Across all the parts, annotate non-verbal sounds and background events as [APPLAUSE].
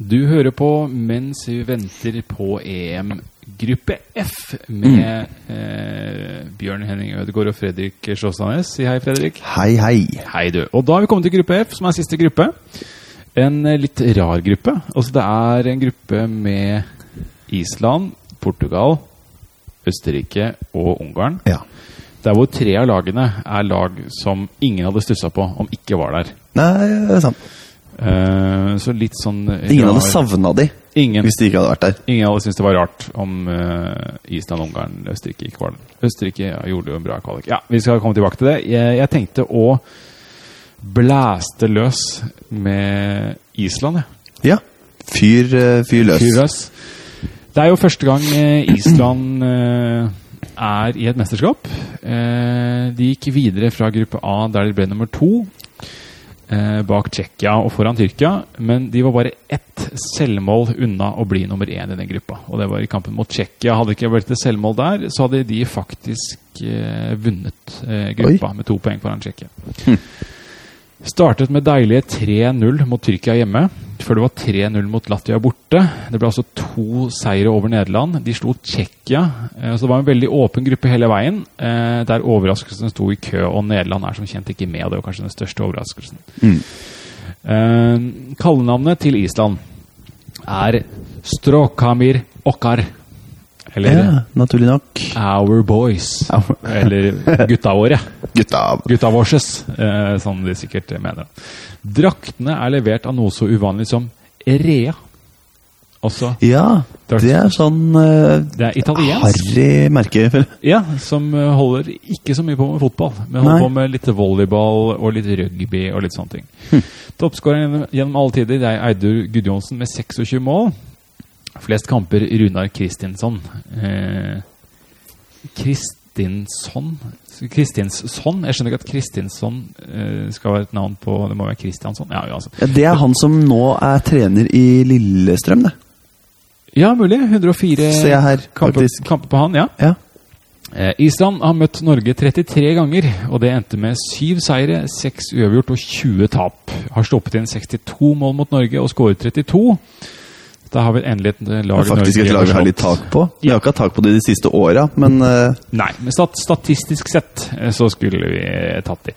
Du hører på mens vi venter på EM gruppe F med eh, Bjørn Henning Ødegaard og Fredrik Sjåstadnes. Si hei, Fredrik. Hei, hei. Hei, du. Og da har vi kommet til gruppe F, som er siste gruppe. En eh, litt rar gruppe. Altså, det er en gruppe med Island, Portugal, Østerrike og Ungarn. Ja. Der hvor tre av lagene er lag som ingen hadde stussa på om ikke var der. Nei, det er sant. Eh, så litt sånn Ingen hadde savna de Ingen, hvis de ikke hadde vært der. ingen hadde syntes det var rart om uh, Island, Ungarn, Østerrike ikke var der. Østerrike ja, gjorde jo en bra kvalik. Ja, vi skal komme tilbake til det. Jeg, jeg tenkte å blæste løs med Island, jeg. Ja. Fyr, eh, fyr løs. Fyr løs. Det er jo første gang Island er i et mesterskap. De gikk videre fra gruppe A, der de ble nummer to. Eh, Bak Tsjekkia og foran Tyrkia. Men de var bare ett selvmål unna å bli nummer én i den gruppa. Og det var i kampen mot Tsjekkia. Hadde det ikke vært et selvmål der, så hadde de faktisk eh, vunnet eh, gruppa med to poeng foran Tsjekkia. Startet med deilige 3-0 mot Tyrkia hjemme, før det var 3-0 mot Latvia borte. Det ble altså to seire over Nederland. De slo Tsjekkia, eh, så det var en veldig åpen gruppe hele veien, eh, der overraskelsen sto i kø, og Nederland er som kjent ikke med, det var kanskje den største overraskelsen. Mm. Eh, Kallenavnet til Island er Stråkamir Okkar, eller Ja, naturlig nok. Our Boys, Our- eller Gutta våre. [LAUGHS] Gutta. Gutta vårses, eh, som de sikkert mener. Draktene er levert av noe så uvanlig som Rea. Også Ja, det er sånn uh, Det er italiensk. harry merke. [LAUGHS] Ja, som eh, holder ikke så mye på med fotball, men holder Nei. på med litt volleyball og litt rugby og litt sånne ting. Hm. Toppskåreren gjennom alle tider det er Eidur Gudjonsen med 26 mål. Flest kamper Runar Kristinsson. Eh, Kristinsson Kristinsson? Jeg skjønner ikke at Kristinsson eh, skal være et navn på Det må være Kristiansson? Ja, altså. Ja, det er han som nå er trener i Lillestrøm, det. Ja, mulig. 104 Ser jeg her, kamper, kamper på han, ja. Ja. Eh, Island har møtt Norge 33 ganger, og det endte med syv seire, seks uavgjort og 20 tap. Har stoppet inn 62 mål mot Norge og skåret 32. Da har vi endelig et lag faktisk et lag vi har litt tak på. Vi har ikke hatt tak på det de siste åra, men eh, Nei, men stat statistisk sett eh, så skulle vi eh, tatt de.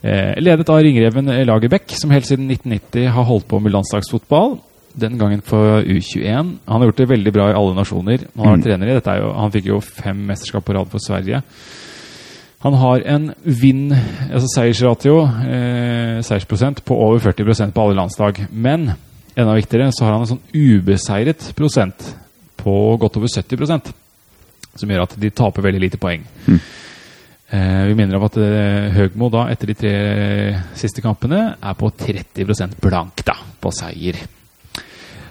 Eh, ledet av ringreven Lagerbäck, som helt siden 1990 har holdt på med landslagsfotball. Den gangen for U21. Han har gjort det veldig bra i alle nasjoner. Han har vært Mm. trener i dette. Jo, han fikk jo fem mesterskap på rad for Sverige. Han har en vinn, altså seiersratio, eh, seiersprosent, på over 40% på alle landslag. Men enda viktigere så har han en sånn ubeseiret prosent på godt over 70% som gjør at de taper veldig lite poeng. Mm. Eh, vi minner om at eh, Høgmo da, etter de tre siste kampene, er på 30 blank da, på seier.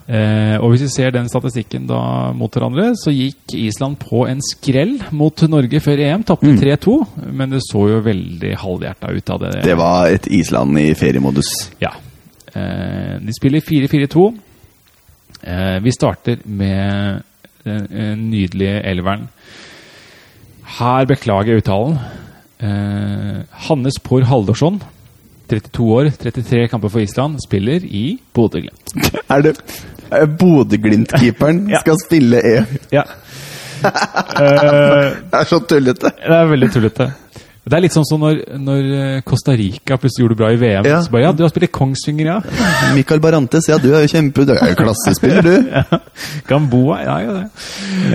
Eh, og hvis vi ser den statistikken da mot hverandre, så gikk Island på en skrell mot Norge før EM. Tapte Mm. 3-2, men det så jo veldig halvhjerta ut av det. det var et Island i feriemodus. Ja. Eh, de spiller 4-4-2. Eh, vi starter med den eh, nydelige elveren. Her beklager jeg uttalen. Eh, Hannes Por Haldorsson, 32 år, 33 kamper for Island, spiller i Bodø-Glimt. Er det er Bodø-Glimt-keeperen Ja. skal spille EM? Ja. [LAUGHS] Det er så tullete. det er veldig tullete. Det er litt sånn som når, når eh, Costa Rica plutselig gjorde det bra i VM. Ja. Så bare, ja, du har spilt i Kongsvinger, ja. [LAUGHS] Michael Barantes, ja, du er jo kjempe... Du er jo klassespiller, du. [LAUGHS] Gamboa, ja, ja det.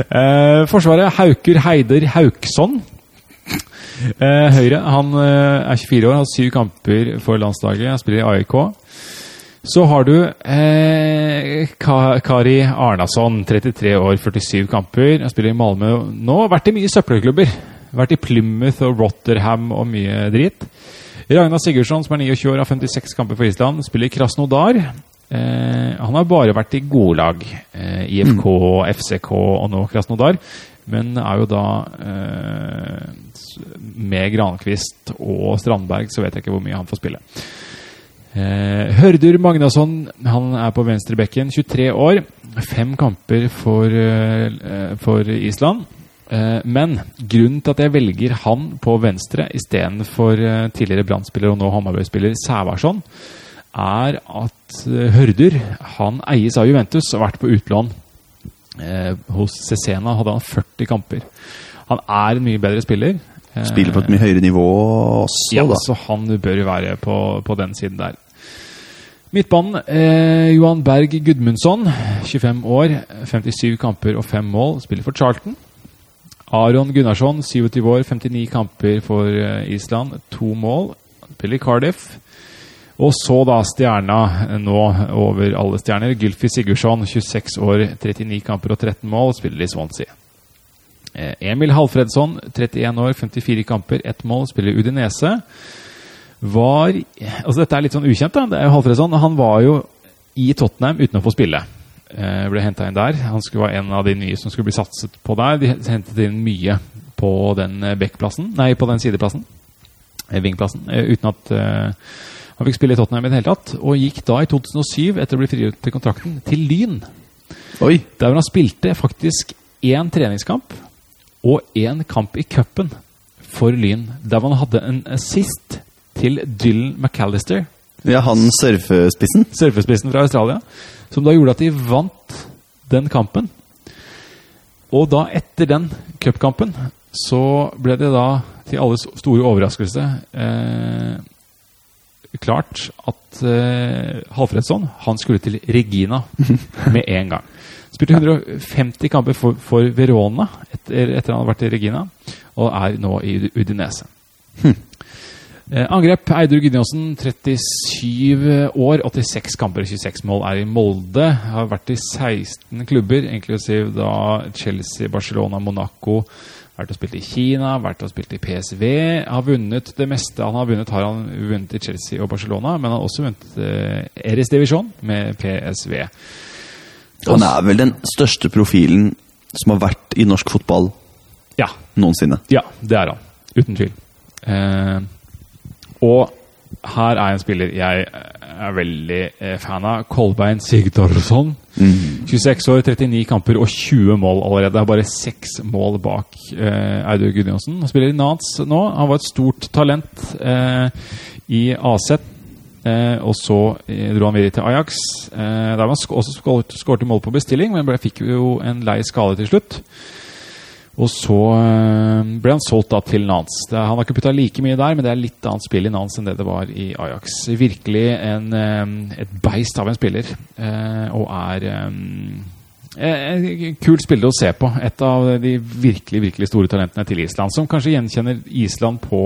Eh, forsvaret Hauker Heider Hauksson. Eh, Høyre, han eh, er 24 år, har syv kamper for landslaget. Han spiller i AIK. Så har du eh, Kari Arnason, 33 år, 47 kamper. Han spiller i Malmö nå. Vært i mye søppelklubber. Vært i Plymouth og Rotterham og mye drit. Ragnar Sigurdsson, som er 29 år, har 56 kamper for Island. Spiller i Krasnodar. Eh, han har bare vært i gode lag. Eh, IFK, FCK og nå Krasnodar. Men er jo da eh, med Grankvist og Strandberg, så vet jeg ikke hvor mye han får spille. Eh, Hørdur Magnasson han er på venstre bekken, 23 år. Fem kamper for, eh, for Island. Eh, men grunnen til at jeg velger han på venstre istedenfor eh, tidligere Brann-spiller og nå Hammarby-spiller Sævarsson, er at eh, Hørdur han eies av Juventus og har vært på utlån. Hos Cesena hadde han 40 kamper. Han er en mye bedre spiller. Spiller på et mye høyere nivå også, ja, da. så han bør være på, på den siden der. Midtbanen, eh, Johan Berg Gudmundsson, 25 år, 57 kamper og 5 mål, spiller for Charlton. Aron Gunnarsson, 27 år, 59 kamper for eh, Island, 2 mål, spiller i Cardiff. Og så da stjerna eh, nå over alle stjerner, Gylfi Sigurdsson, 26 år, 39 kamper og 13 mål, spiller i Swansea. Eh, Emil Halfredsson, 31 år, 54 kamper, 1 mål, spiller i Udinese var altså Dette er litt sånn ukjent. da, det er jo Halfredsson. Han var jo i Tottenham uten å få spille. Eh, ble henta inn der. Han skulle være en av de nye som skulle bli satset på der. De hentet inn mye på den eh, backplassen, nei, på den sideplassen. Eh, Vingplassen. Uten at han fikk spille i Tottenham i det hele tatt. Og gikk da i 2007, etter å bli frigjort til kontrakten, til Lyn. Oi! Der hvor han spilte faktisk én treningskamp og én kamp i cupen for Lyn. Der man han hadde en assist til Dylan McAllister, Ja, han surfespissen. surfespissen fra Australia, som da gjorde at de vant den kampen. Og da, etter den cupkampen, så ble det da, til alles store overraskelse, eh, klart at eh, Halfredsson han skulle til Regina [LAUGHS] med en gang. Spilte 150 kamper for, for Verona etter, etter han hadde vært i Regina, og er nå i Udinese. Eh, angrep Eidur Gudjonsen, 37 år, 86 kamper og 26 mål, er i Molde. Har vært i 16 klubber, inklusiv da Chelsea, Barcelona, Monaco. Vært og spilt i Kina, vært og spilt i PSV. Har vunnet det meste han har vunnet, har han vunnet i Chelsea og Barcelona, men han har også vunnet eh, Eres Divisjon med PSV. Han er vel den største profilen som har vært i norsk fotball Ja, noensinne. Ja, det er han. Uten tvil. Eh, og her er en spiller jeg er veldig eh, fan av. Kolbein Sigdorsson. 26 år, 39 kamper og 20 mål allerede. Bare seks mål bak eh, Eidur Gudjonsen. Han spiller i Nats nå. Han var et stort talent eh, i AZ. Eh, og så eh, dro han videre til Ajax. Eh, der var han sk også skåret mål på bestilling, men ble, fikk jo en lei skade til slutt. Og så eh, ble han solgt da til Nance. Det, han har ikke putta like mye der, men det er litt annet spill i Nance enn det det var i Ajax. Virkelig en, eh, et beist av en spiller, eh, og er en kul spiller å se på. Et av de virkelig virkelig store talentene til Island, som kanskje gjenkjenner Island på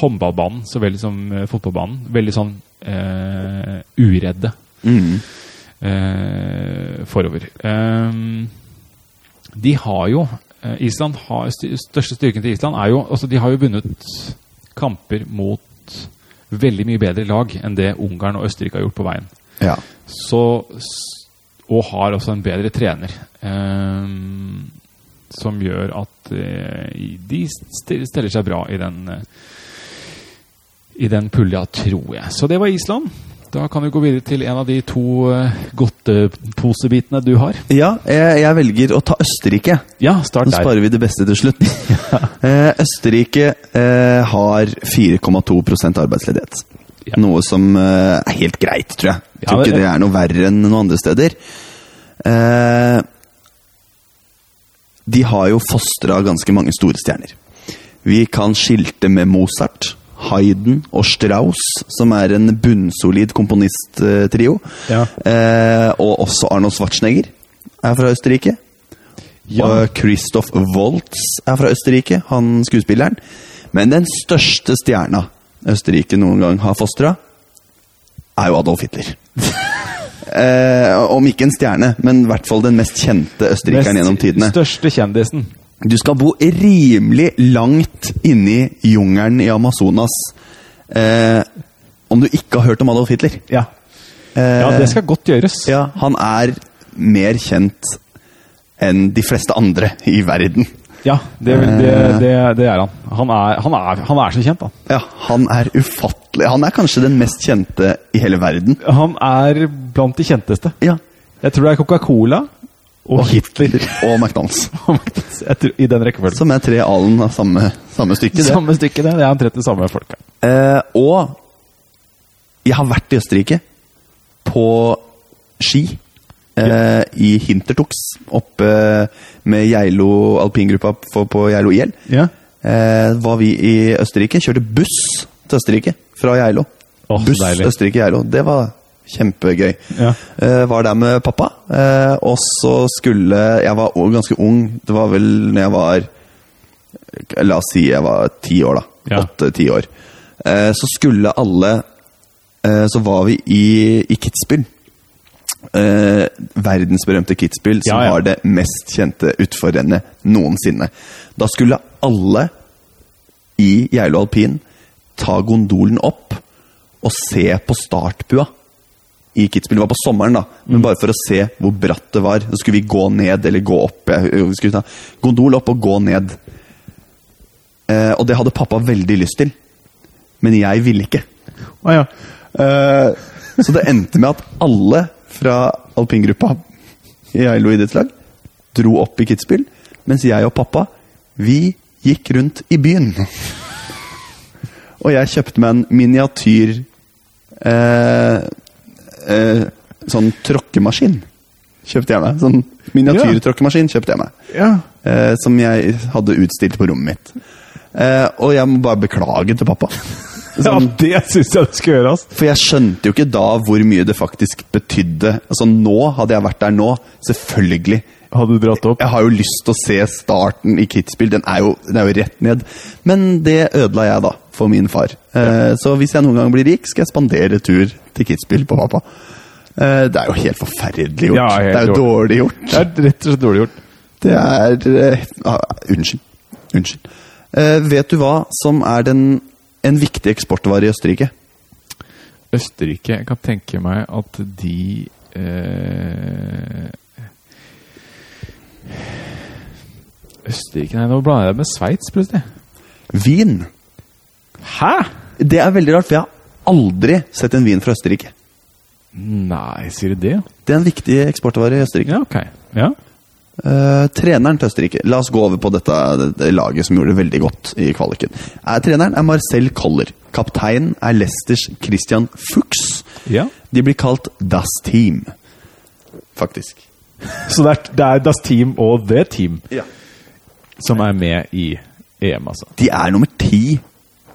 håndballbanen så vel som fotballbanen. Veldig sånn eh, uredde Mm. eh, forover. Ehm, de har jo eh, Island har Største styrken til Island er jo altså De har jo vunnet kamper mot veldig mye bedre lag enn det Ungarn og Østerrike har gjort på veien. Ja. Så, og har også en bedre trener. ehm, som gjør at eh, de st- steller seg bra i den eh, i den pulja, tror jeg. Så det var Island. Da kan vi gå videre til en av de to uh, godteposebitene du har. ja, jeg, jeg velger å ta Østerrike. Ja, start Nå Så sparer vi det beste til slutt. [LAUGHS] eh, Østerrike eh, har 4,2 arbeidsledighet. Ja. Noe som eh, er helt greit, tror jeg. Jeg Ja, tror det- ikke det er noe verre enn noen andre steder. Eh, de har jo fostra ganske mange store stjerner. Vi kan skilte med Mozart, Hayden og Strauss, som er en bunnsolid komponisttrio. Ja. Eh, og også Arnold Schwarzenegger er fra Østerrike. Ja. Og Christoph Waltz er fra Østerrike, han skuespilleren. Men den største stjerna Østerrike noen gang har fostra, er jo Adolf Hitler. [LAUGHS] eh, om ikke en stjerne, men i hvert fall den mest kjente østerrikeren gjennom tidene. Største kjendisen. Du skal bo rimelig langt inni jungelen i Amazonas eh, om du ikke har hørt om Adolf Hitler. Ja. Eh, ja, det skal godt gjøres. ja, han er mer kjent enn de fleste andre i verden. Ja, det, det, det, det er han. Han er, han, er, han er så kjent, han. Ja, han er ufattelig. Han er kanskje den mest kjente i hele verden. Han er blant de kjenteste. Ja. Jeg tror det er Coca-Cola og, Hitler. [LAUGHS] Og McDonald's. [LAUGHS] Tror, I den rekkefølgen. Som er tre alen av samme, samme stykke. Det. Samme stykke, det. Det er omtrent det samme folka. Eh, og Jeg har vært i Østerrike på ski. Eh, I Hintertux, oppe med Geilo alpingruppa på, på Geilo IL. Ja. Eh, var vi i Østerrike. Kjørte buss til Østerrike fra Geilo. Oh, buss. Østerrike-Geilo. Det var kjempegøy. Ja. Uh, var der med pappa. Uh, og så skulle Jeg var ganske ung. Det var vel når jeg var La oss si jeg var ti år, da. Åtte-ti år. Uh, så skulle alle Så var vi i, i Kitzbühel. Eh, verdensberømte Kitzbühel, som Ja, ja. har det mest kjente utforrennet noensinne. Da skulle alle i Geilo alpin ta gondolen opp og se på startbua i Kitzbühel. Det var på sommeren, da, men bare for å se hvor bratt det var. Så skulle vi gå ned, eller gå opp. Jeg, vi skulle ta gondol opp og gå ned. Eh, og det hadde pappa veldig lyst til. Men jeg ville ikke. Å ja. Eh, så det endte med at alle fra alpingruppa i Geilo idrettslag dro opp i Kitzbühel, mens jeg og pappa, vi gikk rundt i byen. og jeg kjøpte meg en miniatyr eh, eh, sånn tråkkemaskin. Kjøpte jeg meg. Sånn miniatyrtråkkemaskin kjøpte jeg meg. ja. Eh, som jeg hadde utstilt på rommet mitt. Eh, og jeg må bare beklage til pappa. [LAUGHS] Ja, det syns jeg du skal gjøre, ass. For jeg skjønte jo ikke da hvor mye det faktisk betydde. Altså Nå, hadde jeg vært der nå, selvfølgelig. Hadde du dratt opp? Jeg har jo lyst til å se starten i Kitzbühel. Den, den er jo rett ned. Men det ødela jeg, da, for min far. Eh, så hvis jeg noen gang blir rik, skal jeg spandere tur til Kitzbühel på pappa. Eh, det er jo helt forferdelig gjort. Ja, helt det er jo dårlig. dårlig gjort. Det er rett og slett dårlig gjort. Det er ah, Unnskyld. Unnskyld. Eh, vet du hva som er den, en viktig eksportvare i Østerrike? Østerrike Jeg kan tenke meg at de eh, Østerrike Nei, nå blander jeg det med Sveits, plutselig. Vin. Hæ?! Det er veldig rart, for jeg har aldri sett en vin fra Østerrike. Nei, sier du det? Det er en viktig eksportvare i Østerrike. Ja, ok. Ja. Uh, treneren til Østerrike La oss gå over på dette, dette laget som gjorde det veldig godt i kvaliken. Eh, treneren er Marcel Koller. Kapteinen er Leicesters Christian Fuchs. ja. De blir kalt Das Team, faktisk. [LAUGHS] Så det er, det er Das Team og The Team Ja. som er med i EM, altså. De er nummer ti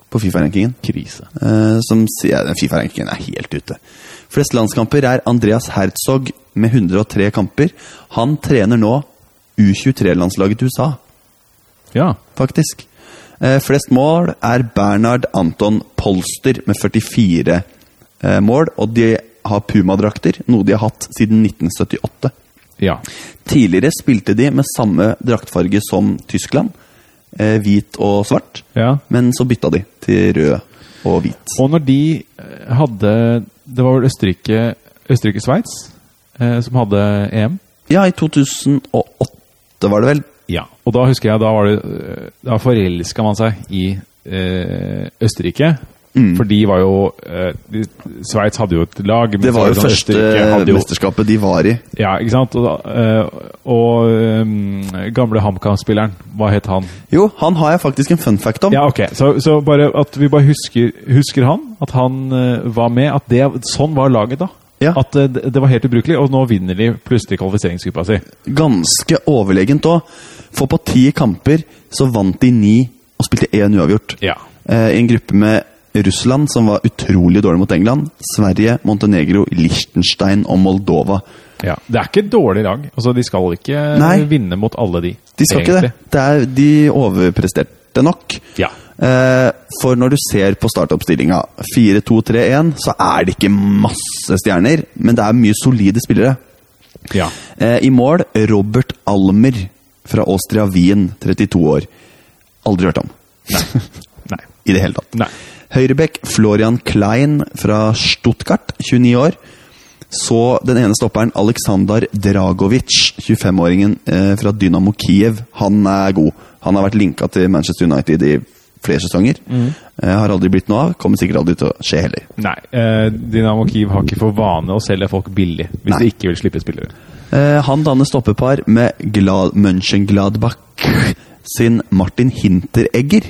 på Fifa-rankingen. Krise. Uh, som sier Fifa-rankingen er helt ute. Flest landskamper er Andreas Herzog med 103 kamper. Han trener nå U23-landslaget til USA, Ja. faktisk. Uh, flest mål er Bernhard Anton Polster med 44 uh, mål. Og de har Puma-drakter, noe de har hatt siden 1978. Ja. Tidligere spilte de med samme draktfarge som Tyskland, eh, hvit og svart. ja. Men så bytta de til rød og hvit. Og når de eh, hadde Det var vel Østerrike Østerrike-Sveits eh, som hadde EM? Ja, i 2008 var det vel. Ja. Og da husker jeg da var det eh, Da forelska man seg i eh, Østerrike. Mm. For de var jo eh, Sveits hadde jo et lag. Det var jo det første jo- mesterskapet de var i. Ja, ikke sant? Og, eh, og um, gamle HamKam-spilleren, hva het han? Jo, han har jeg faktisk en fun fact om. Ja, ok. Så, så bare at vi bare husker, husker han. At han uh, var med. At det, sånn var laget da. Ja. At uh, det, det var helt ubrukelig. Og nå vinner de plutselig kvalifiseringsgruppa si. Ganske overlegent òg. For på ti kamper så vant de ni og spilte én uavgjort. Ja. Uh, I en gruppe med Russland, som var utrolig dårlig mot England. Sverige, Montenegro, Liechtenstein og Moldova. ja. Det er ikke et dårlig lag. Altså, De skal ikke Nei. vinne mot alle de. De skal ikke det. det er, de overpresterte nok. Ja. Eh, for når du ser på startoppstillinga 4-2-3-1, så er det ikke masse stjerner, men det er mye solide spillere. ja. Eh, I mål Robert Almer fra Austria Wien, 32 år. Aldri hørt om. Nei. [LAUGHS] I det hele tatt. Nei. Høyrebekk Florian Klein fra Stuttgart, 29 år. Så den ene stopperen Aleksandar Dragovic, 25-åringen eh, fra Dynamo Kiev. Han er god. Han har vært linka til Manchester United i flere sesonger. Eh, har aldri blitt noe av. Kommer sikkert aldri til å skje heller. Nei. Eh, Dynamo Kiev har ikke for vane å selge folk billig hvis Nei. de ikke vil slippe spillere. Eh, han danner stoppepar med Glad Mönchengladbach sin Martin Hinteregger,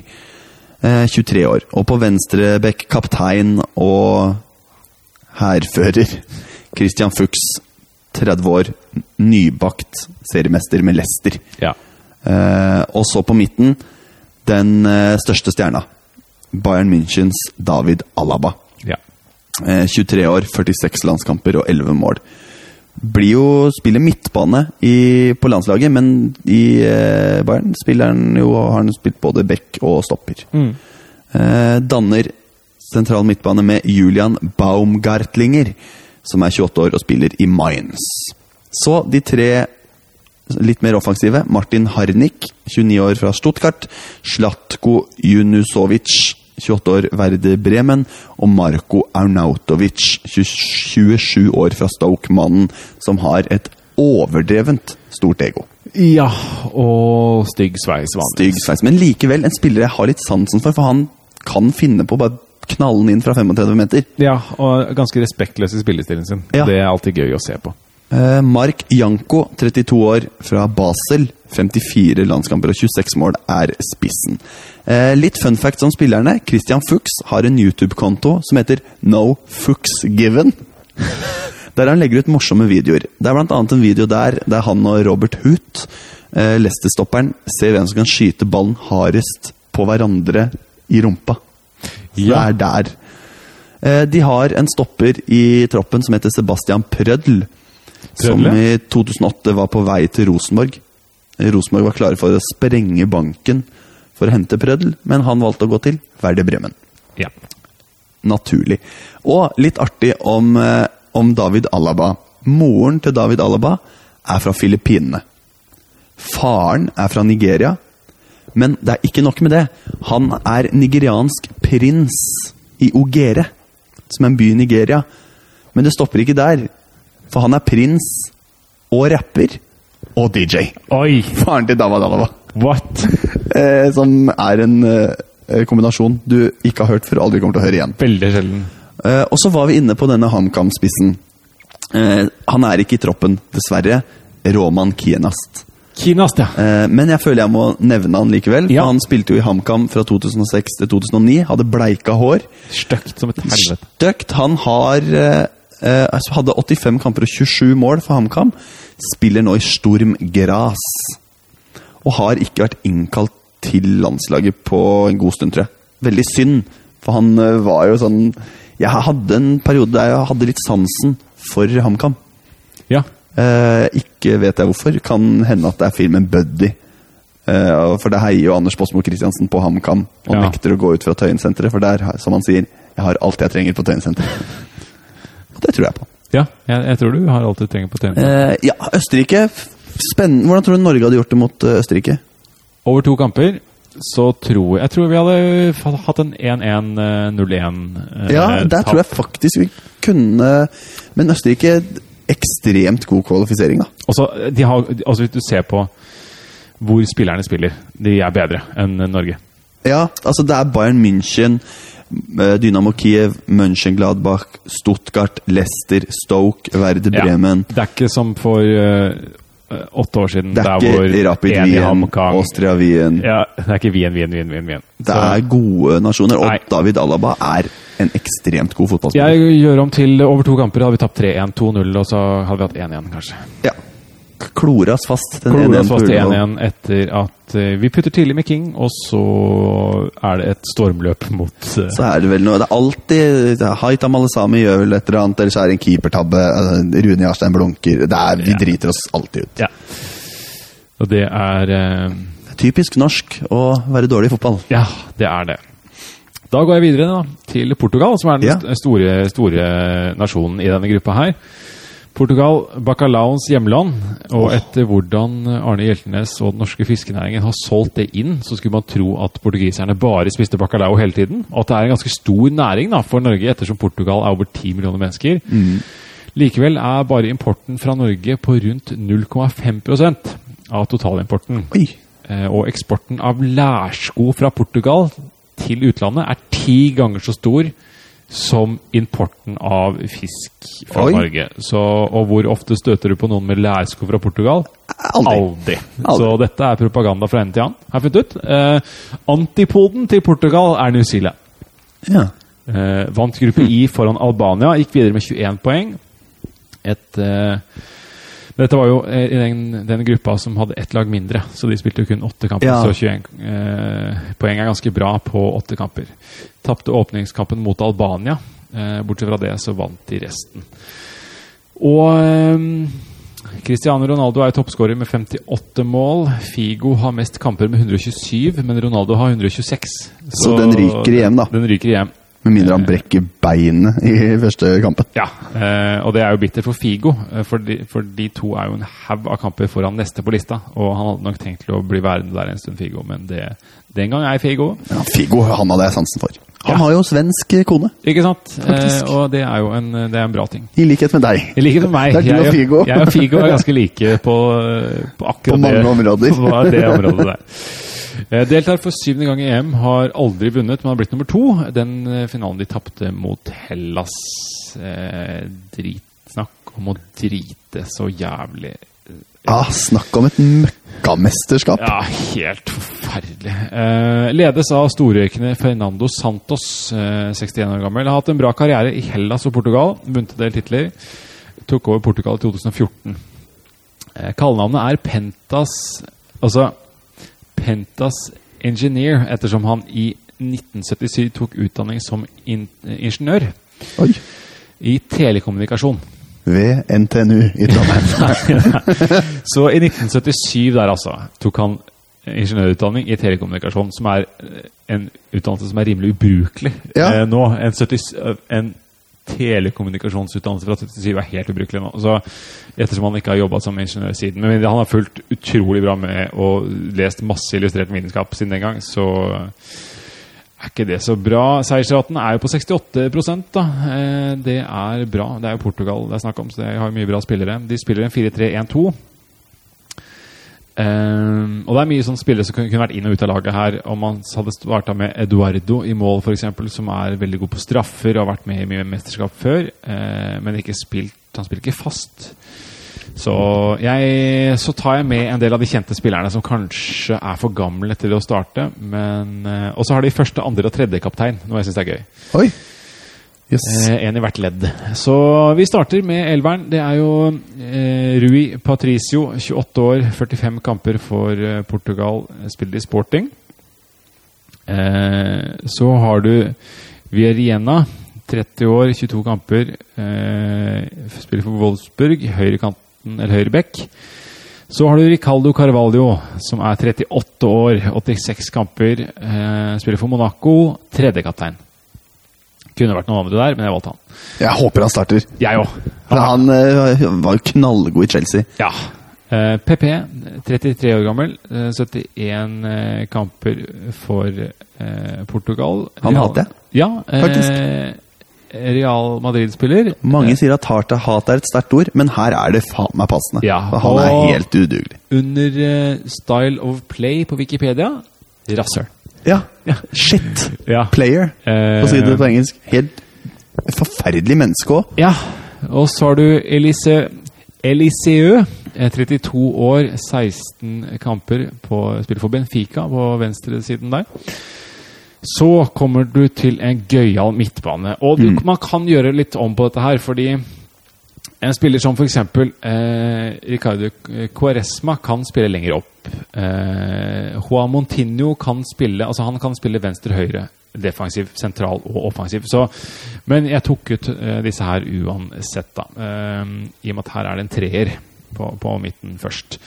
23 år. Og på venstre bekk kaptein og hærfører. Christian Fuchs, 30 år, nybakt seriemester med Leicester. Ja. Eh, og så på midten, den eh, største stjerna. Bayern Münchens David Alaba. ja. Eh, 23 år, 46 landskamper og 11 mål. Blir jo spiller midtbane i, på landslaget, men i eh, Bayern spiller han jo, har han spilt både back og stopper. Mm. Eh, danner sentral midtbane med Julian Baumgartlinger, som er 28 år og spiller i Mainz. Så de tre litt mer offensive. Martin Harnik, 29 år fra Stuttgart. Slatko Junusovic, 28 år, Verde Bremen. Og Marko Arnautovic, 27 år fra Stoke, mannen som har et overdrevent stort ego. ja, og stygg sveis vanligvis. Stygg sveis. Men likevel en spiller jeg har litt sansen for, for han kan finne på å bare knalle den inn fra 35 meter. Ja, og ganske respektløs i spillestilen sin. Ja. Det er alltid gøy å se på. Eh, Mark Janko, 32 år, fra Basel. 54 landskamper og 26 mål er spissen. Eh, litt fun facts om spillerne. Christian Fuchs har en YouTube-konto som heter No Fuchs Given. [LAUGHS] Der han legger ut morsomme videoer. Det er blant annet en video der der han og Robert Hoot, eh, Leicester-stopperen, ser hvem som kan skyte ballen hardest på hverandre i rumpa. Ja. Det er der. Eh, de har en stopper i troppen som heter Sebastian Prødl. Som i 2008 var på vei til Rosenborg. Rosenborg var klare for å sprenge banken for å hente Prødl, men han valgte å gå til Werder Bremen. Ja. Naturlig. Og litt artig om, eh, om David Alaba. Moren til David Alaba er fra Filippinene. Faren er fra Nigeria. Men det er ikke nok med det. Han er nigeriansk prins i Ogere, som er en by i Nigeria. Men det stopper ikke der. For han er prins og rapper og DJ. Oi! Faren til Dava Dalava. What? Eh, som er en eh, kombinasjon du ikke har hørt før og aldri kommer til å høre igjen. Veldig sjelden. Eh, og så var vi inne på denne HamKam-spissen. Han er ikke i troppen, dessverre. Roman Kienast. Kienast, ja. Men jeg føler jeg må nevne han likevel. Ja. Han spilte jo i HamKam fra 2006 til 2009. Hadde bleika hår. Støkt som et helvete. Støkt. Han har eh, eh, altså hadde 85 kamper og 27 mål for HamKam. Spiller nå i Storm Gras. Og har ikke vært innkalt til landslaget på en god stund, tror jeg. Veldig synd, for han eh, var jo sånn Jeg hadde en periode der jeg hadde litt sansen for HamKam. Ja. Eh, ikke vet jeg hvorfor. Kan hende at det er filmen Buddy. Eh, for det heier jo Anders Båsmo Christiansen på HamKam og Ja. nekter å gå ut fra Tøyensenteret. For der, som han sier, jeg har alt jeg trenger på Tøyensenteret. Og det tror jeg på. Ja, jeg, jeg tror du har alt du trenger på TV. Eh, ja, Østerrike. Spennende. Hvordan tror du Norge hadde gjort det mot eh, Østerrike? Over to kamper så tror jeg tror vi hadde hatt en 1-1-0-1. eh, Ja, der tror jeg faktisk vi kunne Men Østerrike ekstremt god kvalifisering, da. Også, de har, altså Hvis du ser på hvor spillerne spiller, de er bedre enn Norge. Ja, altså det er Bayern München, eh, Dynamo Kiev, Mönchengladbach, Stuttgart, Leicester, Stoke, Werder Ja, Bremen. Det er ikke som for uh, åtte år siden, Det er ikke Rapid en Wien, Austria Wien. ja, Det er ikke Wien, Wien, Wien, Wien. Wien. Det er gode nasjoner, og Nei. David Alaba er en ekstremt god fotballspiller. Jeg gjør om til over to kamper. Hadde vi tapt 3-1, 2-0, og så hadde vi hatt 1-1, kanskje. Ja. Kloras fast. Den Kloras 1-1 på fast 1-1 etter at uh, vi putter tidlig med King, og så er det et stormløp mot uh, Så er det vel noe Det er alltid Haita Malesami gjør vel et eller annet, eller så er det en keepertabbe. Uh, Rune Jarstein blunker. Det er, vi Ja. driter oss alltid ut. Ja. Og det er typisk norsk å være dårlig i fotball. Ja, det er det. Da går jeg videre da, til Portugal, som er den Ja. store, store nasjonen i denne gruppa her. Portugal, bacalaoens hjemland, og etter hvordan Arne Hjeltnes og den norske fiskenæringen har solgt det inn, så skulle man tro at portugiserne bare spiste bacalao hele tiden, og at det er en ganske stor næring da, for Norge, ettersom Portugal er over 10 millioner mennesker. Likevel er bare importen fra Norge på rundt 0,5% av totalimporten. Oi! Eh, Og eksporten av lærsko fra Portugal til utlandet er ti ganger så stor som importen av fisk fra Oi. Norge. Så, og hvor ofte støter du på noen med lærsko fra Portugal? Aldri. Aldri. Så dette er propaganda fra ende til annen, har jeg funnet ut. Eh, antipoden til Portugal er New Zealand. Ja. Eh, vant gruppe I foran Albania, gikk videre med 21 poeng. Et eh, dette var jo eh, i den, den, gruppa som hadde ett lag mindre, så de spilte jo kun åtte kamper. Ja. Så 21 eh, poeng er ganske bra på åtte kamper. Tapte åpningskampen mot Albania. Eh, bortsett fra det så vant de resten. Og eh, Cristiano Ronaldo er toppskårer med 58 mål. Figo har mest kamper med 127, men Ronaldo har 126. Så den ryker hjem, da. Den ryker hjem. Med mindre han brekker beinet i første kampen. Ja, eh, og det er jo bitter for Figo, eh, for, de, for de to er jo en haug av kamper foran neste på lista. Og han hadde nok tenkt til å bli værende der en stund, Figo, men det, den gang er Figo. Ja, Figo han hadde jeg sansen for. Han Ja. har jo svensk kone, Ikke sant? Eh, og det er jo en, det er en bra ting. i likhet med deg. I likhet med meg. Det er du jeg, og Figo. Jeg og Figo er ganske like på, på akkurat På mange det, områder. [LAUGHS] På det området der. Eh, Deltar for syvende gang i EM, har aldri vunnet, men har blitt nummer to. Den eh, finalen de tapte mot Hellas. Eh, dritsnakk om å drite så jævlig. Ja, Snakk om et møkkamesterskap. Ja, helt forferdelig. Eh, ledes av storrøykende Fernando Santos, eh, 61 år gammel. Har hatt en bra karriere i Hellas og Portugal. Vunnet en del titler. Tok over Portugal i 2014. Eh, Kallenavnet er Pentas Altså Pentas Engineer, ettersom han i 1977 tok utdanning som in ingeniør Oi. i telekommunikasjon. Ved NTNU i Trondheim. [LAUGHS] Så i 1977 der altså, tok han ingeniørutdanning i telekommunikasjon, som er en utdannelse som er rimelig ubrukelig Ja. eh, nå. En, 70, en telekommunikasjonsutdannelse fra 77 er helt ubrukelig nå. Så ettersom han ikke har jobba som ingeniør siden. Men han har fulgt utrolig bra med og lest masse illustrert vitenskap siden den gang, så er ikke det så bra. Seiersraten er jo på 68 da. Eh, Det er bra. Det er jo Portugal det er snakk om, så de har mye bra spillere. De spiller en 4-3-1-2. Um, og det er mye sånne spillere som kunne vært inn og ut av laget her. Om man hadde starta med Eduardo i mål, f.eks., som er veldig god på straffer og har vært med i mye mesterskap før, uh, men ikke spilt Han spiller ikke fast. Så, jeg, så tar jeg med en del av de kjente spillerne som kanskje er for gamle til å starte. Men, uh, og så har de første, andre og tredje kaptein, noe jeg syns er gøy. Oi. Yes. Eh, en i hvert ledd. Så vi starter med elveren. Det er jo eh, Rui Patricio, 28 år, 45 kamper for eh, Portugal, spiller i Sporting. Eh, så har du Vieriena, 30 år, 22 kamper, eh, spiller for Wolfsburg, høyrekanten eller høyreback. Så har du Ricaldo Carvalho, som er 38 år, 86 kamper, eh, spiller for Monaco, tredjekaptein. Kunne vært noen andre der, men jeg valgte han. Jeg håper han starter. Jeg òg. Han eh, var jo knallgod i Chelsea. Ja. Eh, PP, 33 år gammel, eh, 71 eh, kamper for eh, Portugal. Han Real- hater jeg. Ja, eh, Faktisk. Real Madrid-spiller. Mange sier at er, hat er et sterkt ord, men her er det faen meg passende. Ja, han er helt udugelig. Under eh, Style of Play på Wikipedia rasshøl. Ja. Ja. Shit. Ja. Player, Eh, for å si det på engelsk. Helt forferdelig menneske òg. Ja, og så har du Elise Eliseu, eh, 32 år, 16 kamper på spiller for Benfica på venstresiden der. Så kommer du til en gøyal midtbane. Og du, man kan gjøre litt om på dette her, fordi en spiller som f.eks. Eh, Ricardo Cuaresma kan spille lenger opp. Eh, Juan Montinho kan spille altså han kan spille venstre-høyre. Defensiv, sentral og offensiv. Så, men jeg tok ut eh, disse her uansett, da. Eh, I og med at her er det en treer på, på midten først.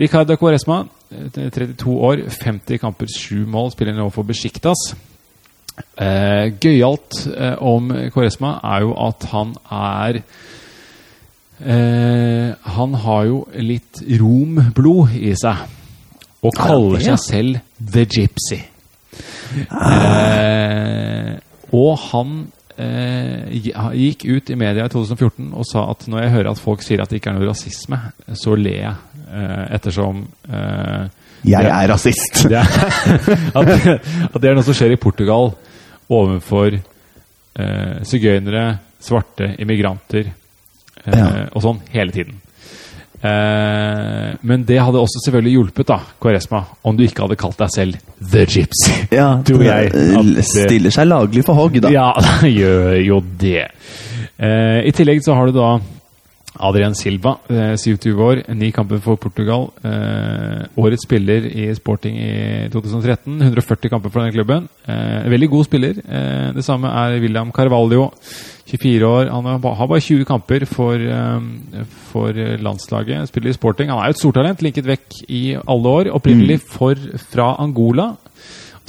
Ricardo Cuaresma, eh, 32 år, 50 kamper, 7 mål, spiller nå for Besjiktas. Eh, Gøyalt eh, om Cuaresma er jo at han er Eh, han har jo litt romblod i seg. Og kaller det, ja? seg selv The Gypsy. Eh, og han eh, gikk ut i media i 2014 og sa at når jeg hører at folk sier at det ikke er noe rasisme, så ler jeg. Eh, ettersom eh, Jeg er rasist. [LAUGHS] det er, at, at det er noe som skjer i Portugal overfor sigøynere, svarte, immigranter Ja. og sånn hele tiden. Eh, men det hadde også selvfølgelig hjulpet, da, Kvaresma, om du ikke hadde kalt deg selv The Gypsy. [LAUGHS] Ja, tror jeg. det stiller seg laglig for hogg, da. Ja, [LAUGHS] gjør jo det. Eh, I tillegg så har du da Adrian Silva, eh, 27 år, ni kamper for Portugal. Eh, årets spiller i Sporting i 2013. 140 kamper for denne klubben. Eh, veldig god spiller. Eh, det samme er William Carvalho, 24 år. Han har bare 20 kamper for, eh, for landslaget. Spiller i Sporting. Han er jo et stortalent, linket vekk i alle år. Opprinnelig for, fra Angola.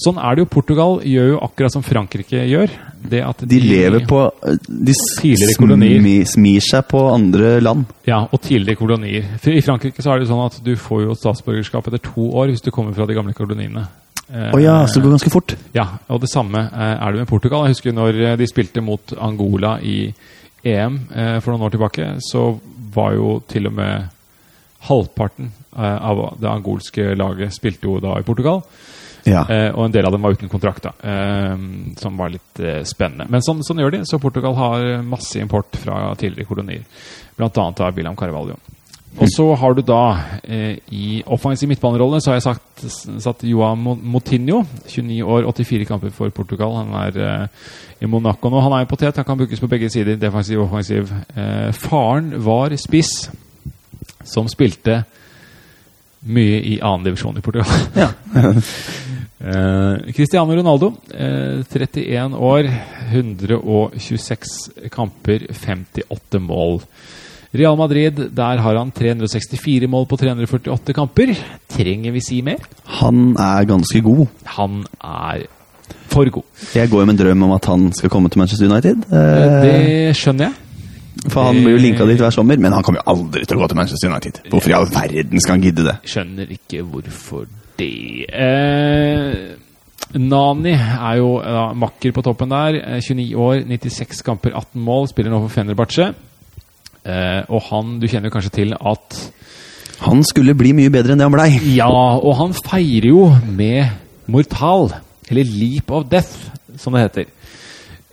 Sånn er det jo. Portugal gjør jo akkurat som Frankrike gjør. Det at De lever på De smi- smir seg på andre land. Ja, og tidligere kolonier. For I Frankrike så er det jo sånn at du får jo statsborgerskap etter to år hvis du kommer fra de gamle koloniene. Å oh ja, så det går ganske fort. Ja, og det samme eh, er det med Portugal. Jeg husker når eh, de spilte mot Angola i EM eh, for noen år tilbake, så var jo til og med halvparten eh, av det angolske laget spilte jo da i Portugal. Ja. Eh, og en del av dem var uten kontrakt, da, eh, som var litt eh, spennende. Men sånn, sånn gjør de. Så Portugal har masse import fra tidligere kolonier. Blant annet av William Carvalho. Og så har du da eh, i offensiv midtbanerolle så har jeg sagt, satt Joao Motinho. Moutinho. 29 år, 84 kamper for Portugal. Han er eh, i Monaco nå. Han er en potet, han kan brukes på begge sider. Defensiv og offensiv. Eh, faren var spiss, som spilte mye i annen divisjon i Portugal. Ja. [LAUGHS] [LAUGHS] Eh, Cristiano Ronaldo, eh, 31 år, 126 kamper, 58 mål. Real Madrid, der har han 364 mål på 348 kamper. Trenger vi si mer? Han er ganske god. Han er for god. Jeg går jo med en drøm om at han skal komme til Manchester United. Eh, Eh, Det skjønner jeg. for han blir jo linka dit hver sommer, men han kommer jo aldri til å gå til Manchester United. Hvorfor i all verden skal han gidde det? Skjønner ikke hvorfor det. Eh, Nani er jo ja, makker på toppen der. Eh, 29 år, 96 kamper, 18 mål. Spiller nå for Fenerbahçe. Eh, og han, du kjenner jo kanskje til at Han skulle bli mye bedre enn det han blei. Ja, og han feirer jo med Mortal, eller Leap of Death, som det heter.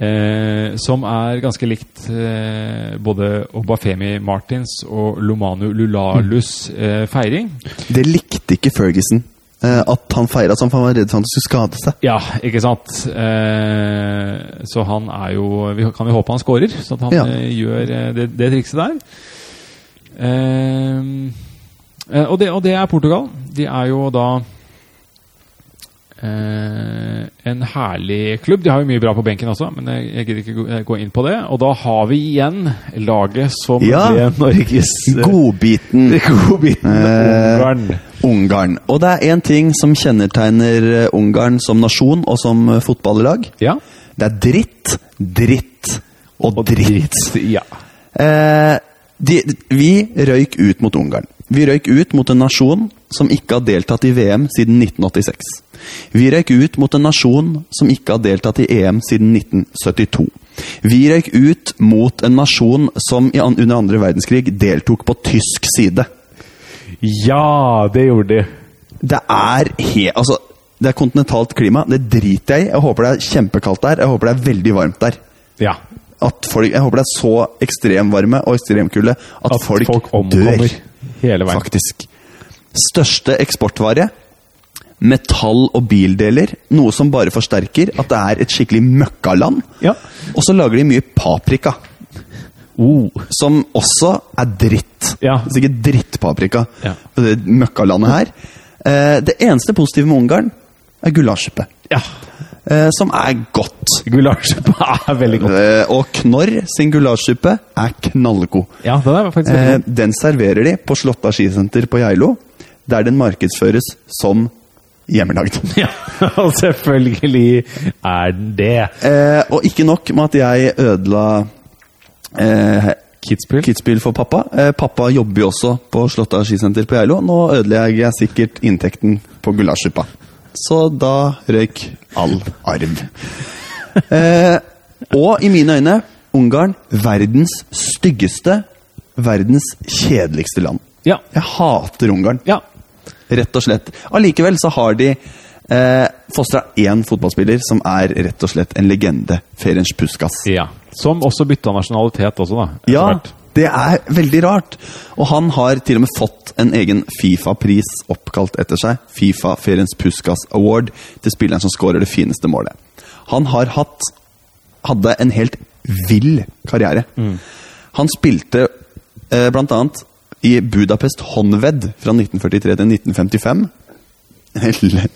Eh, som er ganske likt eh, både Obafemi Martins og Lomanu Lulalus eh, feiring. Det likte ikke Ferguson. Eh, at han feira sånn, for han var redd for at han skulle skade seg. Ja, ikke sant? Eh, så han er jo Vi kan jo håpe han scorer, så at han Ja. eh, gjør eh, det, det trikset der. Eh, og, det, og det er Portugal. De er jo da eh, en herlig klubb. De har jo mye bra på benken også, men jeg, jeg gidder ikke gå, gå inn på det. Og da har vi igjen laget som Ja. ble Norges Godbiten [LAUGHS] godbiten Eh, Ungarn. Ungarn. Og det er én ting som kjennetegner eh, Ungarn som nasjon og som eh, fotballag. Ja. Det er dritt, dritt og dritt. Ja. Eh, de, vi røyk ut mot Ungarn. Vi røyk ut mot en nasjon som ikke har deltatt i VM siden 1986. Vi røyk ut mot en nasjon som ikke har deltatt i EM siden 1972. Vi røyk ut mot en nasjon som under andre verdenskrig deltok på tysk side. ja, det gjorde de. Det er he... Altså, det er kontinentalt klima. Det driter jeg i. Jeg håper det er kjempekaldt der. Jeg håper det er veldig varmt der. Ja. At folk, jeg håper det er så ekstremvarme og ekstremkulde at, At folk, folk dør. hele veien. Faktisk. Største eksportvare metall og bildeler. Noe som bare forsterker at det er et skikkelig møkkaland. Ja. Og så lager de mye paprika. Oh. Som også er dritt. Ja. Sikkert drittpaprika. Ja. Det møkkalandet her. Eh, det eneste positive med Ungarn er gulasjsuppe. Ja. Eh, som er godt. Gulasjsuppe [LAUGHS] er veldig godt. Eh, og Knorr sin gulasjsuppe er knallgod. Ja, den er faktisk veldig god. den serverer de på Slåtta skisenter på Geilo, der den markedsføres som hjemmelagd. [LAUGHS] Ja, og selvfølgelig er den det. Eh, og ikke nok med at jeg ødela eh, Kidsspill? Kidsbil for pappa. Eh, pappa jobber jo også på Slåtta skisenter på Geilo. Nå ødelegger jeg sikkert inntekten på gulasjsuppa. Så da røyk all arv. [LAUGHS] Eh, og i mine øyne Ungarn verdens styggeste, verdens kjedeligste land. Ja. Jeg hater Ungarn. Ja. Rett og slett. Allikevel så har de eh, fostra én fotballspiller som er rett og slett en legende. Ferenc Puskas. ja. Som også bytta nasjonalitet også, da. Ja, hvert. Det er veldig rart. Og han har til og med fått en egen Fifa-pris oppkalt etter seg. Fifa Ferens Puskas Award til spilleren som skårer det fineste målet. Han har hatt hadde en helt vill karriere. Han spilte eh, blant annet i Budapest Honved fra 1943 til 1955.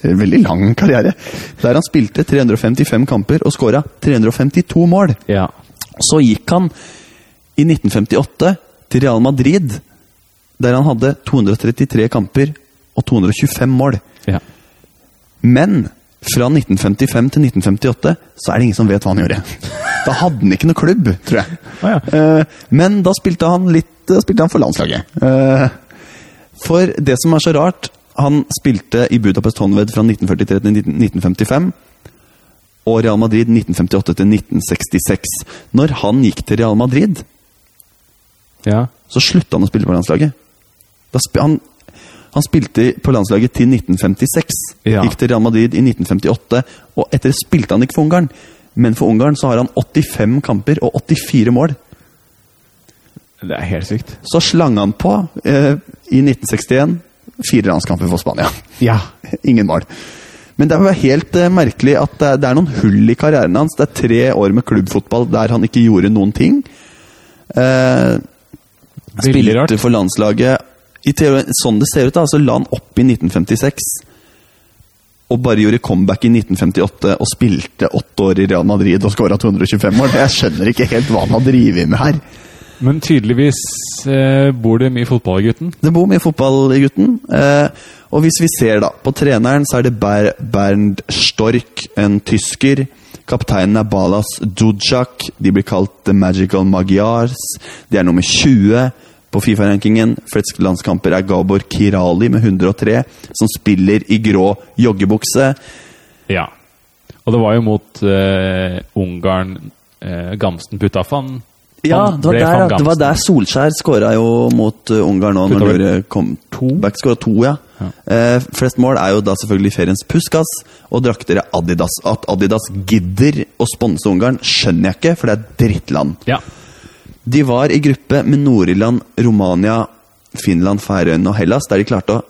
En veldig lang karriere. Der han spilte 355 kamper og skåra 352 mål. Ja. Så gikk han i 1958 til Real Madrid, der han hadde 233 kamper og 225 mål. ja. Men fra 1955 til 1958 så er det ingen som vet hva han gjorde. Da hadde han ikke noe klubb, tror jeg. Ah, ja. Eh, Men da spilte han litt da spilte han for landslaget. Eh, For det som er så rart Han spilte i Budapest Honved fra 1943 til 1955. Og Real Madrid 1958 til 1966. Når han gikk til Real Madrid, ja. så slutta han å spille på landslaget. Sp han, han spilte på landslaget til 1956. Ja. Gikk til Real Madrid i 1958, og etter det spilte han ikke for Ungarn. Men for Ungarn så har han 85 kamper og 84 mål. Det er helt sykt. Så slang han på eh, i 1961 fire landskamper for Spania. Ja. [LAUGHS] Ingen mål. Men det er helt eh, merkelig at det er, det er noen hull i karrieren hans. Det er tre år med klubbfotball der han ikke gjorde noen ting. Eh, spilte rart. for landslaget i teori, Sånn det ser ut, da, så la han opp i 1956. Og bare gjorde comeback i 1958 og spilte åtte år i Real Madrid og skåra 225 mål. Jeg skjønner ikke helt hva han har drevet med her. Men tydeligvis eh, bor det mye fotball i gutten. Det bor mye fotball i gutten. Eh, og hvis vi ser da på treneren, så er det Ber Bernd Stork, en tysker. Kapteinen er Balas Dujak. De blir kalt The Magical Magyars. De er nummer 20 på Fifa-rankingen. Flest landskamper er Gabor Kirali med 103, som spiller i grå joggebukse. Ja. Og det var jo mot eh, Ungarn eh, Gamsten putta fan. Ja, det var, der, det var der Solskjær skåra jo mot uh, Ungarn nå. Når vel kom to? Back skåra to, ja. Ja. Uh, flest mål er jo da selvfølgelig feriens Puskas og drakter er Adidas. At Adidas gidder å sponse Ungarn, skjønner jeg ikke, for det er drittland. Ja. De var i gruppe med Nord-Irland, Romania, Finland, Færøyene og Hellas, der de klarte å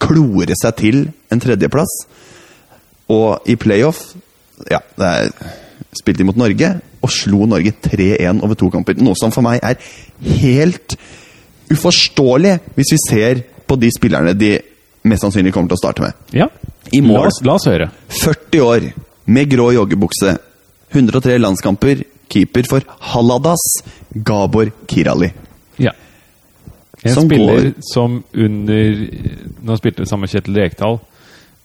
klore seg til en tredjeplass. Og i playoff ja, det er, spilt de mot Norge og slo Norge 3-1 over to kamper. Noe som for meg er helt uforståelig, hvis vi ser på de spillerne de mest sannsynlig kommer til å starte med. ja. I mål. La oss, la oss høre. 40 år, med grå joggebukse. 103 landskamper. Keeper for Haladas, Gabor Kirali. Ja. En Som spiller går- som under han spilte sammen med Kjetil Rekdal,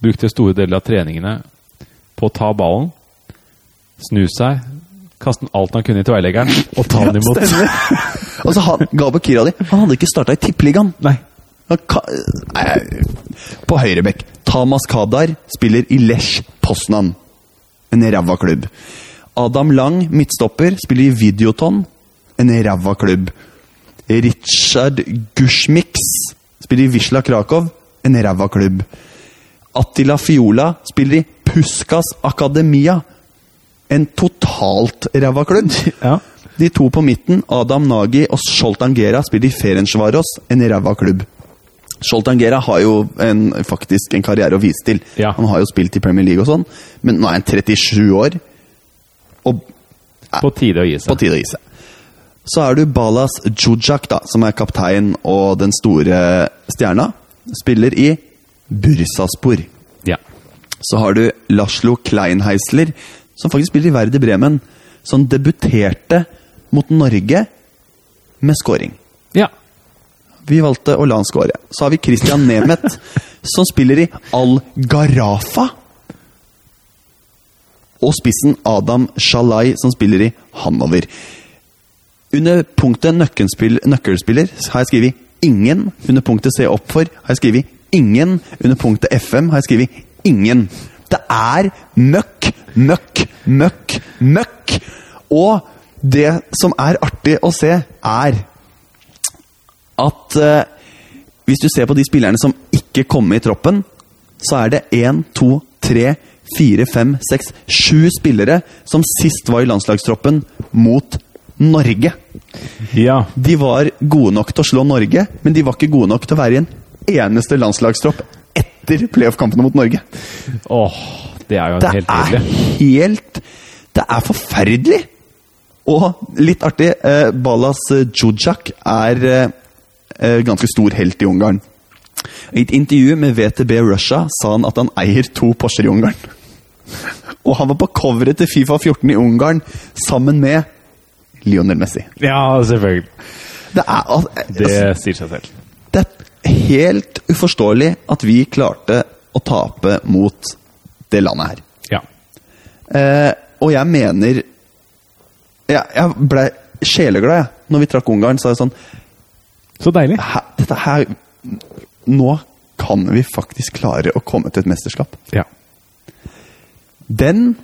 brukte store deler av treningene på å ta ballen, snu seg, kaste alt han kunne i tverrleggeren, og ta den imot. Altså, [LAUGHS] han, kira di. han hadde ikke starta i Tippeligaen. Nei. Han Nei, På høyrebekk. Tamas Kadar spiller i Lesj Poznan. En ræva klubb. Adam Lang, midtstopper, spiller i Videoton. En ræva klubb. Richard Gushmix spiller i Wisla Krakow. En ræva klubb. Attila Fiola spiller i Puskas Akademia. En totalt ræva klubb. [LAUGHS] Ja. De to på midten, Adam Nagy og Zoltan Gera, spiller i Ferencvaros, en ræva klubb. Zoltan Gera har jo en, faktisk en karriere å vise til. Ja. Han har jo spilt i Premier League og sånn, men nå er han 37 år. Og På tide å gi seg. på tide å gi seg. Så er du Balas Jujak, da, som er kaptein og den store stjerna. Spiller i Bursaspor. Ja. Så har du Laslo Kleinheisler, som faktisk spiller i Verde Bremen. Som debuterte mot Norge med scoring. ja. Vi valgte å la han score. Så har vi Christian Nemeth, [LAUGHS] som spiller i Al Garafa. Og spissen Adam Shalai, som spiller i Hanover. Under punktet nøkkelspill, nøkkelspiller har jeg skrevet 'ingen'. Under punktet 'se opp for' har jeg skrevet 'ingen'. Under punktet 'FM' har jeg skrevet 'ingen'. Er møkk, møkk, møkk, møkk. Og det som er artig å se, er at eh, hvis du ser på de spillerne som ikke kom med i troppen, så er det én, to, tre, fire, fem, seks, sju spillere som sist var i landslagstroppen mot Norge. Ja. De var gode nok til å slå Norge, men de var ikke gode nok til å være i en eneste landslagstropp etter playoff-kampene mot Norge. Åh, det er jo Det helt er helt Det er forferdelig! Og litt artig, eh, Balas Djudjak er eh, eh, ganske stor helt i Ungarn. I et intervju med VTB Russia sa han at han eier to Porscher i Ungarn. [LAUGHS] Og han var på coveret til Fifa 14 i Ungarn sammen med Lionel Messi. Ja, selvfølgelig. Det er, altså, Det sier seg selv. Helt uforståelig at vi klarte å tape mot det landet her. Ja. Eh, og jeg mener Jeg, jeg ble sjeleglad jeg. Når vi trakk Ungarn. Så er det sånn Så deilig. Dette her Nå kan vi faktisk klare å komme til et mesterskap. Ja. Den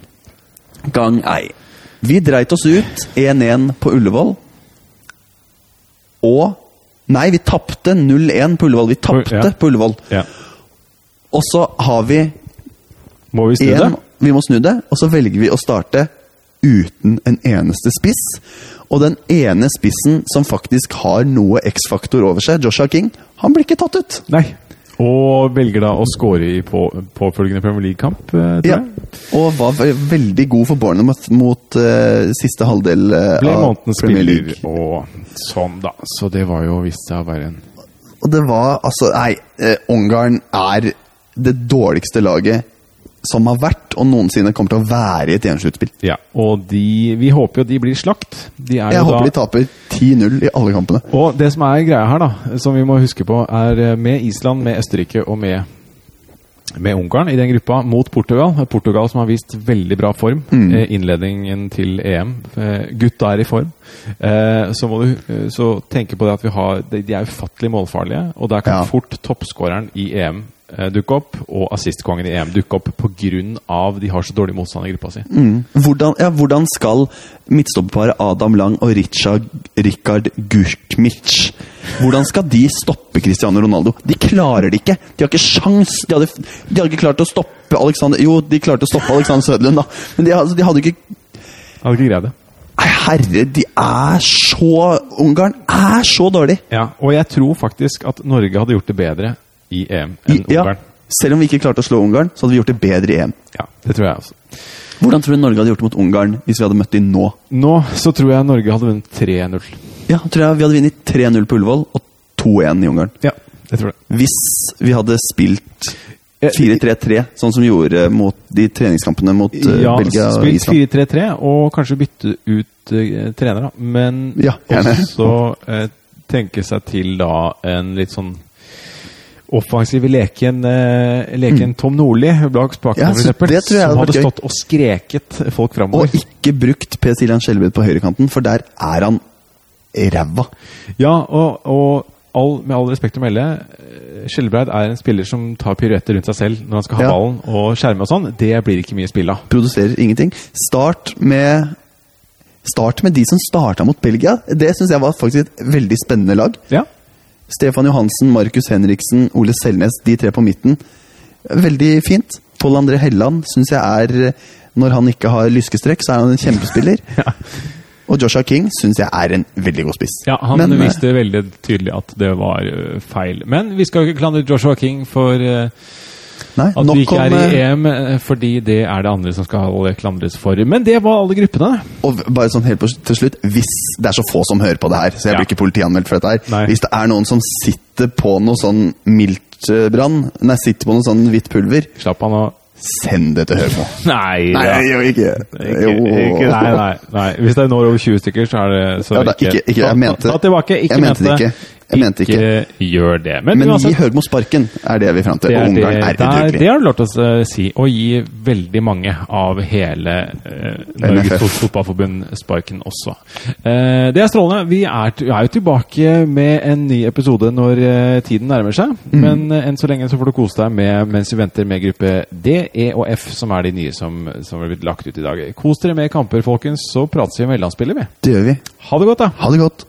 gang ei. Vi dreit oss ut 1-1 på Ullevål. Og Nei, vi tapte 0-1 på Ullevål. Vi tapte Ja. på Ullevål. ja. Og så har vi Må vi snu det? Vi må snu det, og så velger vi å starte uten en eneste spiss. Og den ene spissen som faktisk har noe X-faktor over seg, Joshua King, han blir ikke tatt ut. Nei. Og velger da å score i på, påfølgende Premier League-kamp, eh, Ja. Og var veldig god for Bournemouth mot uh, siste halvdel uh, Ble av månedens Premier spiller League. og sånn, da. Så det var jo vist seg å være en Og det var altså Nei, eh, Ungarn er det dårligste laget som har vært, og noensinne kommer til å være i et EM-sluttspill. Ja. Og de Vi håper jo de blir slakt. De Jeg håper da de taper 10-0 i alle kampene. Og det som er greia her, da, som vi må huske på, er eh, med Island, med Østerrike og med, med Ungarn i den gruppa mot Portugal. Portugal som har vist veldig bra form. eh, Innledningen til EM. Eh, Gutta er i form. Eh, Så må du så tenke på det at vi har De er ufattelig målfarlige, og der kan Ja. fort toppskåreren i EM dukke opp, og assistkongen i EM dukke opp pga. de har så dårlig motstand i gruppa si. Mm. Hvordan, ja, hvordan skal midtstopperparet Adam Lang og Richard, Rikard Gurkmic Hvordan skal de stoppe Cristiano Ronaldo? De klarer det ikke! De har ikke sjans! De hadde, de hadde ikke klart å stoppe Alexander Jo, de klarte å stoppe Alexander Søderlund, da. Men de, altså, de hadde ikke Hadde ikke greid det. Herre, de er så Ungarn er så dårlig! Ja, og jeg tror faktisk at Norge hadde gjort det bedre i EM enn I- ja, Ungarn. selv om vi ikke klarte å slå Ungarn, så hadde vi gjort det bedre i EM. Ja, det tror jeg også. Hvordan tror du Norge hadde gjort det mot Ungarn hvis vi hadde møtt dem nå? Nå så tror jeg Norge hadde vunnet 3-0. Ja, tror jeg vi hadde vunnet 3-0 på Ullevål og 2-1 i Ungarn. Ja, jeg tror det. Hvis vi hadde spilt Eh, 4-3-3, sånn som vi gjorde mot de treningskampene mot eh, Ja, Belgia og spilt 4-3-3, og kanskje bytte ut uh, trener, da. Men Ja, også uh, tenke seg til da en litt sånn offensiv leken, uh, leken Tom Nordli bak spaken, Mm. Ja, som hadde stått og skreket folk Og ikke brukt Per Siljan Skjelbred på høyrekanten, for der er han ræva. Ja, og, og all, med all respekt å melde, eh, Skjelbreid er en spiller som tar piruetter rundt seg selv når han skal ha Ja. ballen og skjerme og sånn. Det blir ikke mye spill av. Produserer ingenting. Start med Start med de som starta mot Belgia. Det syns jeg var faktisk et veldig spennende lag. Ja. Stefan Johansen, Markus Henriksen, Ole Selnes, de tre på midten. Veldig fint. Pål André Helland syns jeg er Når han ikke har lyskestrekk, så er han en kjempespiller. [LAUGHS] Og Joshua King syns jeg er en veldig god spiss. Ja, han Men, viste veldig tydelig at det var eh, feil. Men vi skal jo ikke klandre Joshua King for eh, Nei, at vi ikke er i eh, EM, eh, fordi det er det andre som skal klandres for. Men det var alle gruppene. Og bare sånn helt på, til slutt Hvis det er så få som hører på det her, så jeg Ja. blir ikke politianmeldt for dette her Nei. Hvis det er noen som sitter på noe sånn miltbrann Nei, sitter på noe sånn hvitt pulver, Slapp han å send det til Høgmo. Nei, [LAUGHS] Nei, ja. jo, ikke. Ikke, Jo. ikke, nei, nei, nei. Hvis det når over 20 stykker, så er det så Ja, da, ikke, ikke, jeg mente Ta tilbake. Ikke Jeg mente det ikke. Jeg mente ikke. gjør det. Men, Men gi uansett, Høgmo sparken, er det vi fram til. det, er det, Ungarn er der, det har du lov til å eh, si. Og gi veldig mange av hele eh, Norges Fot- Fotballforbund sparken også. Eh, det er strålende. Vi er, er jo tilbake med en ny episode når eh, tiden nærmer seg. Mm. Men eh, enn så lenge så får du kose deg med mens vi venter med gruppe D, E og F, som er de nye som, som er blitt lagt ut i dag. Kos dere med kamper, folkens. Så prates vi om mellomspillet, vi. Det gjør vi. Ha det godt, da. Ha det godt.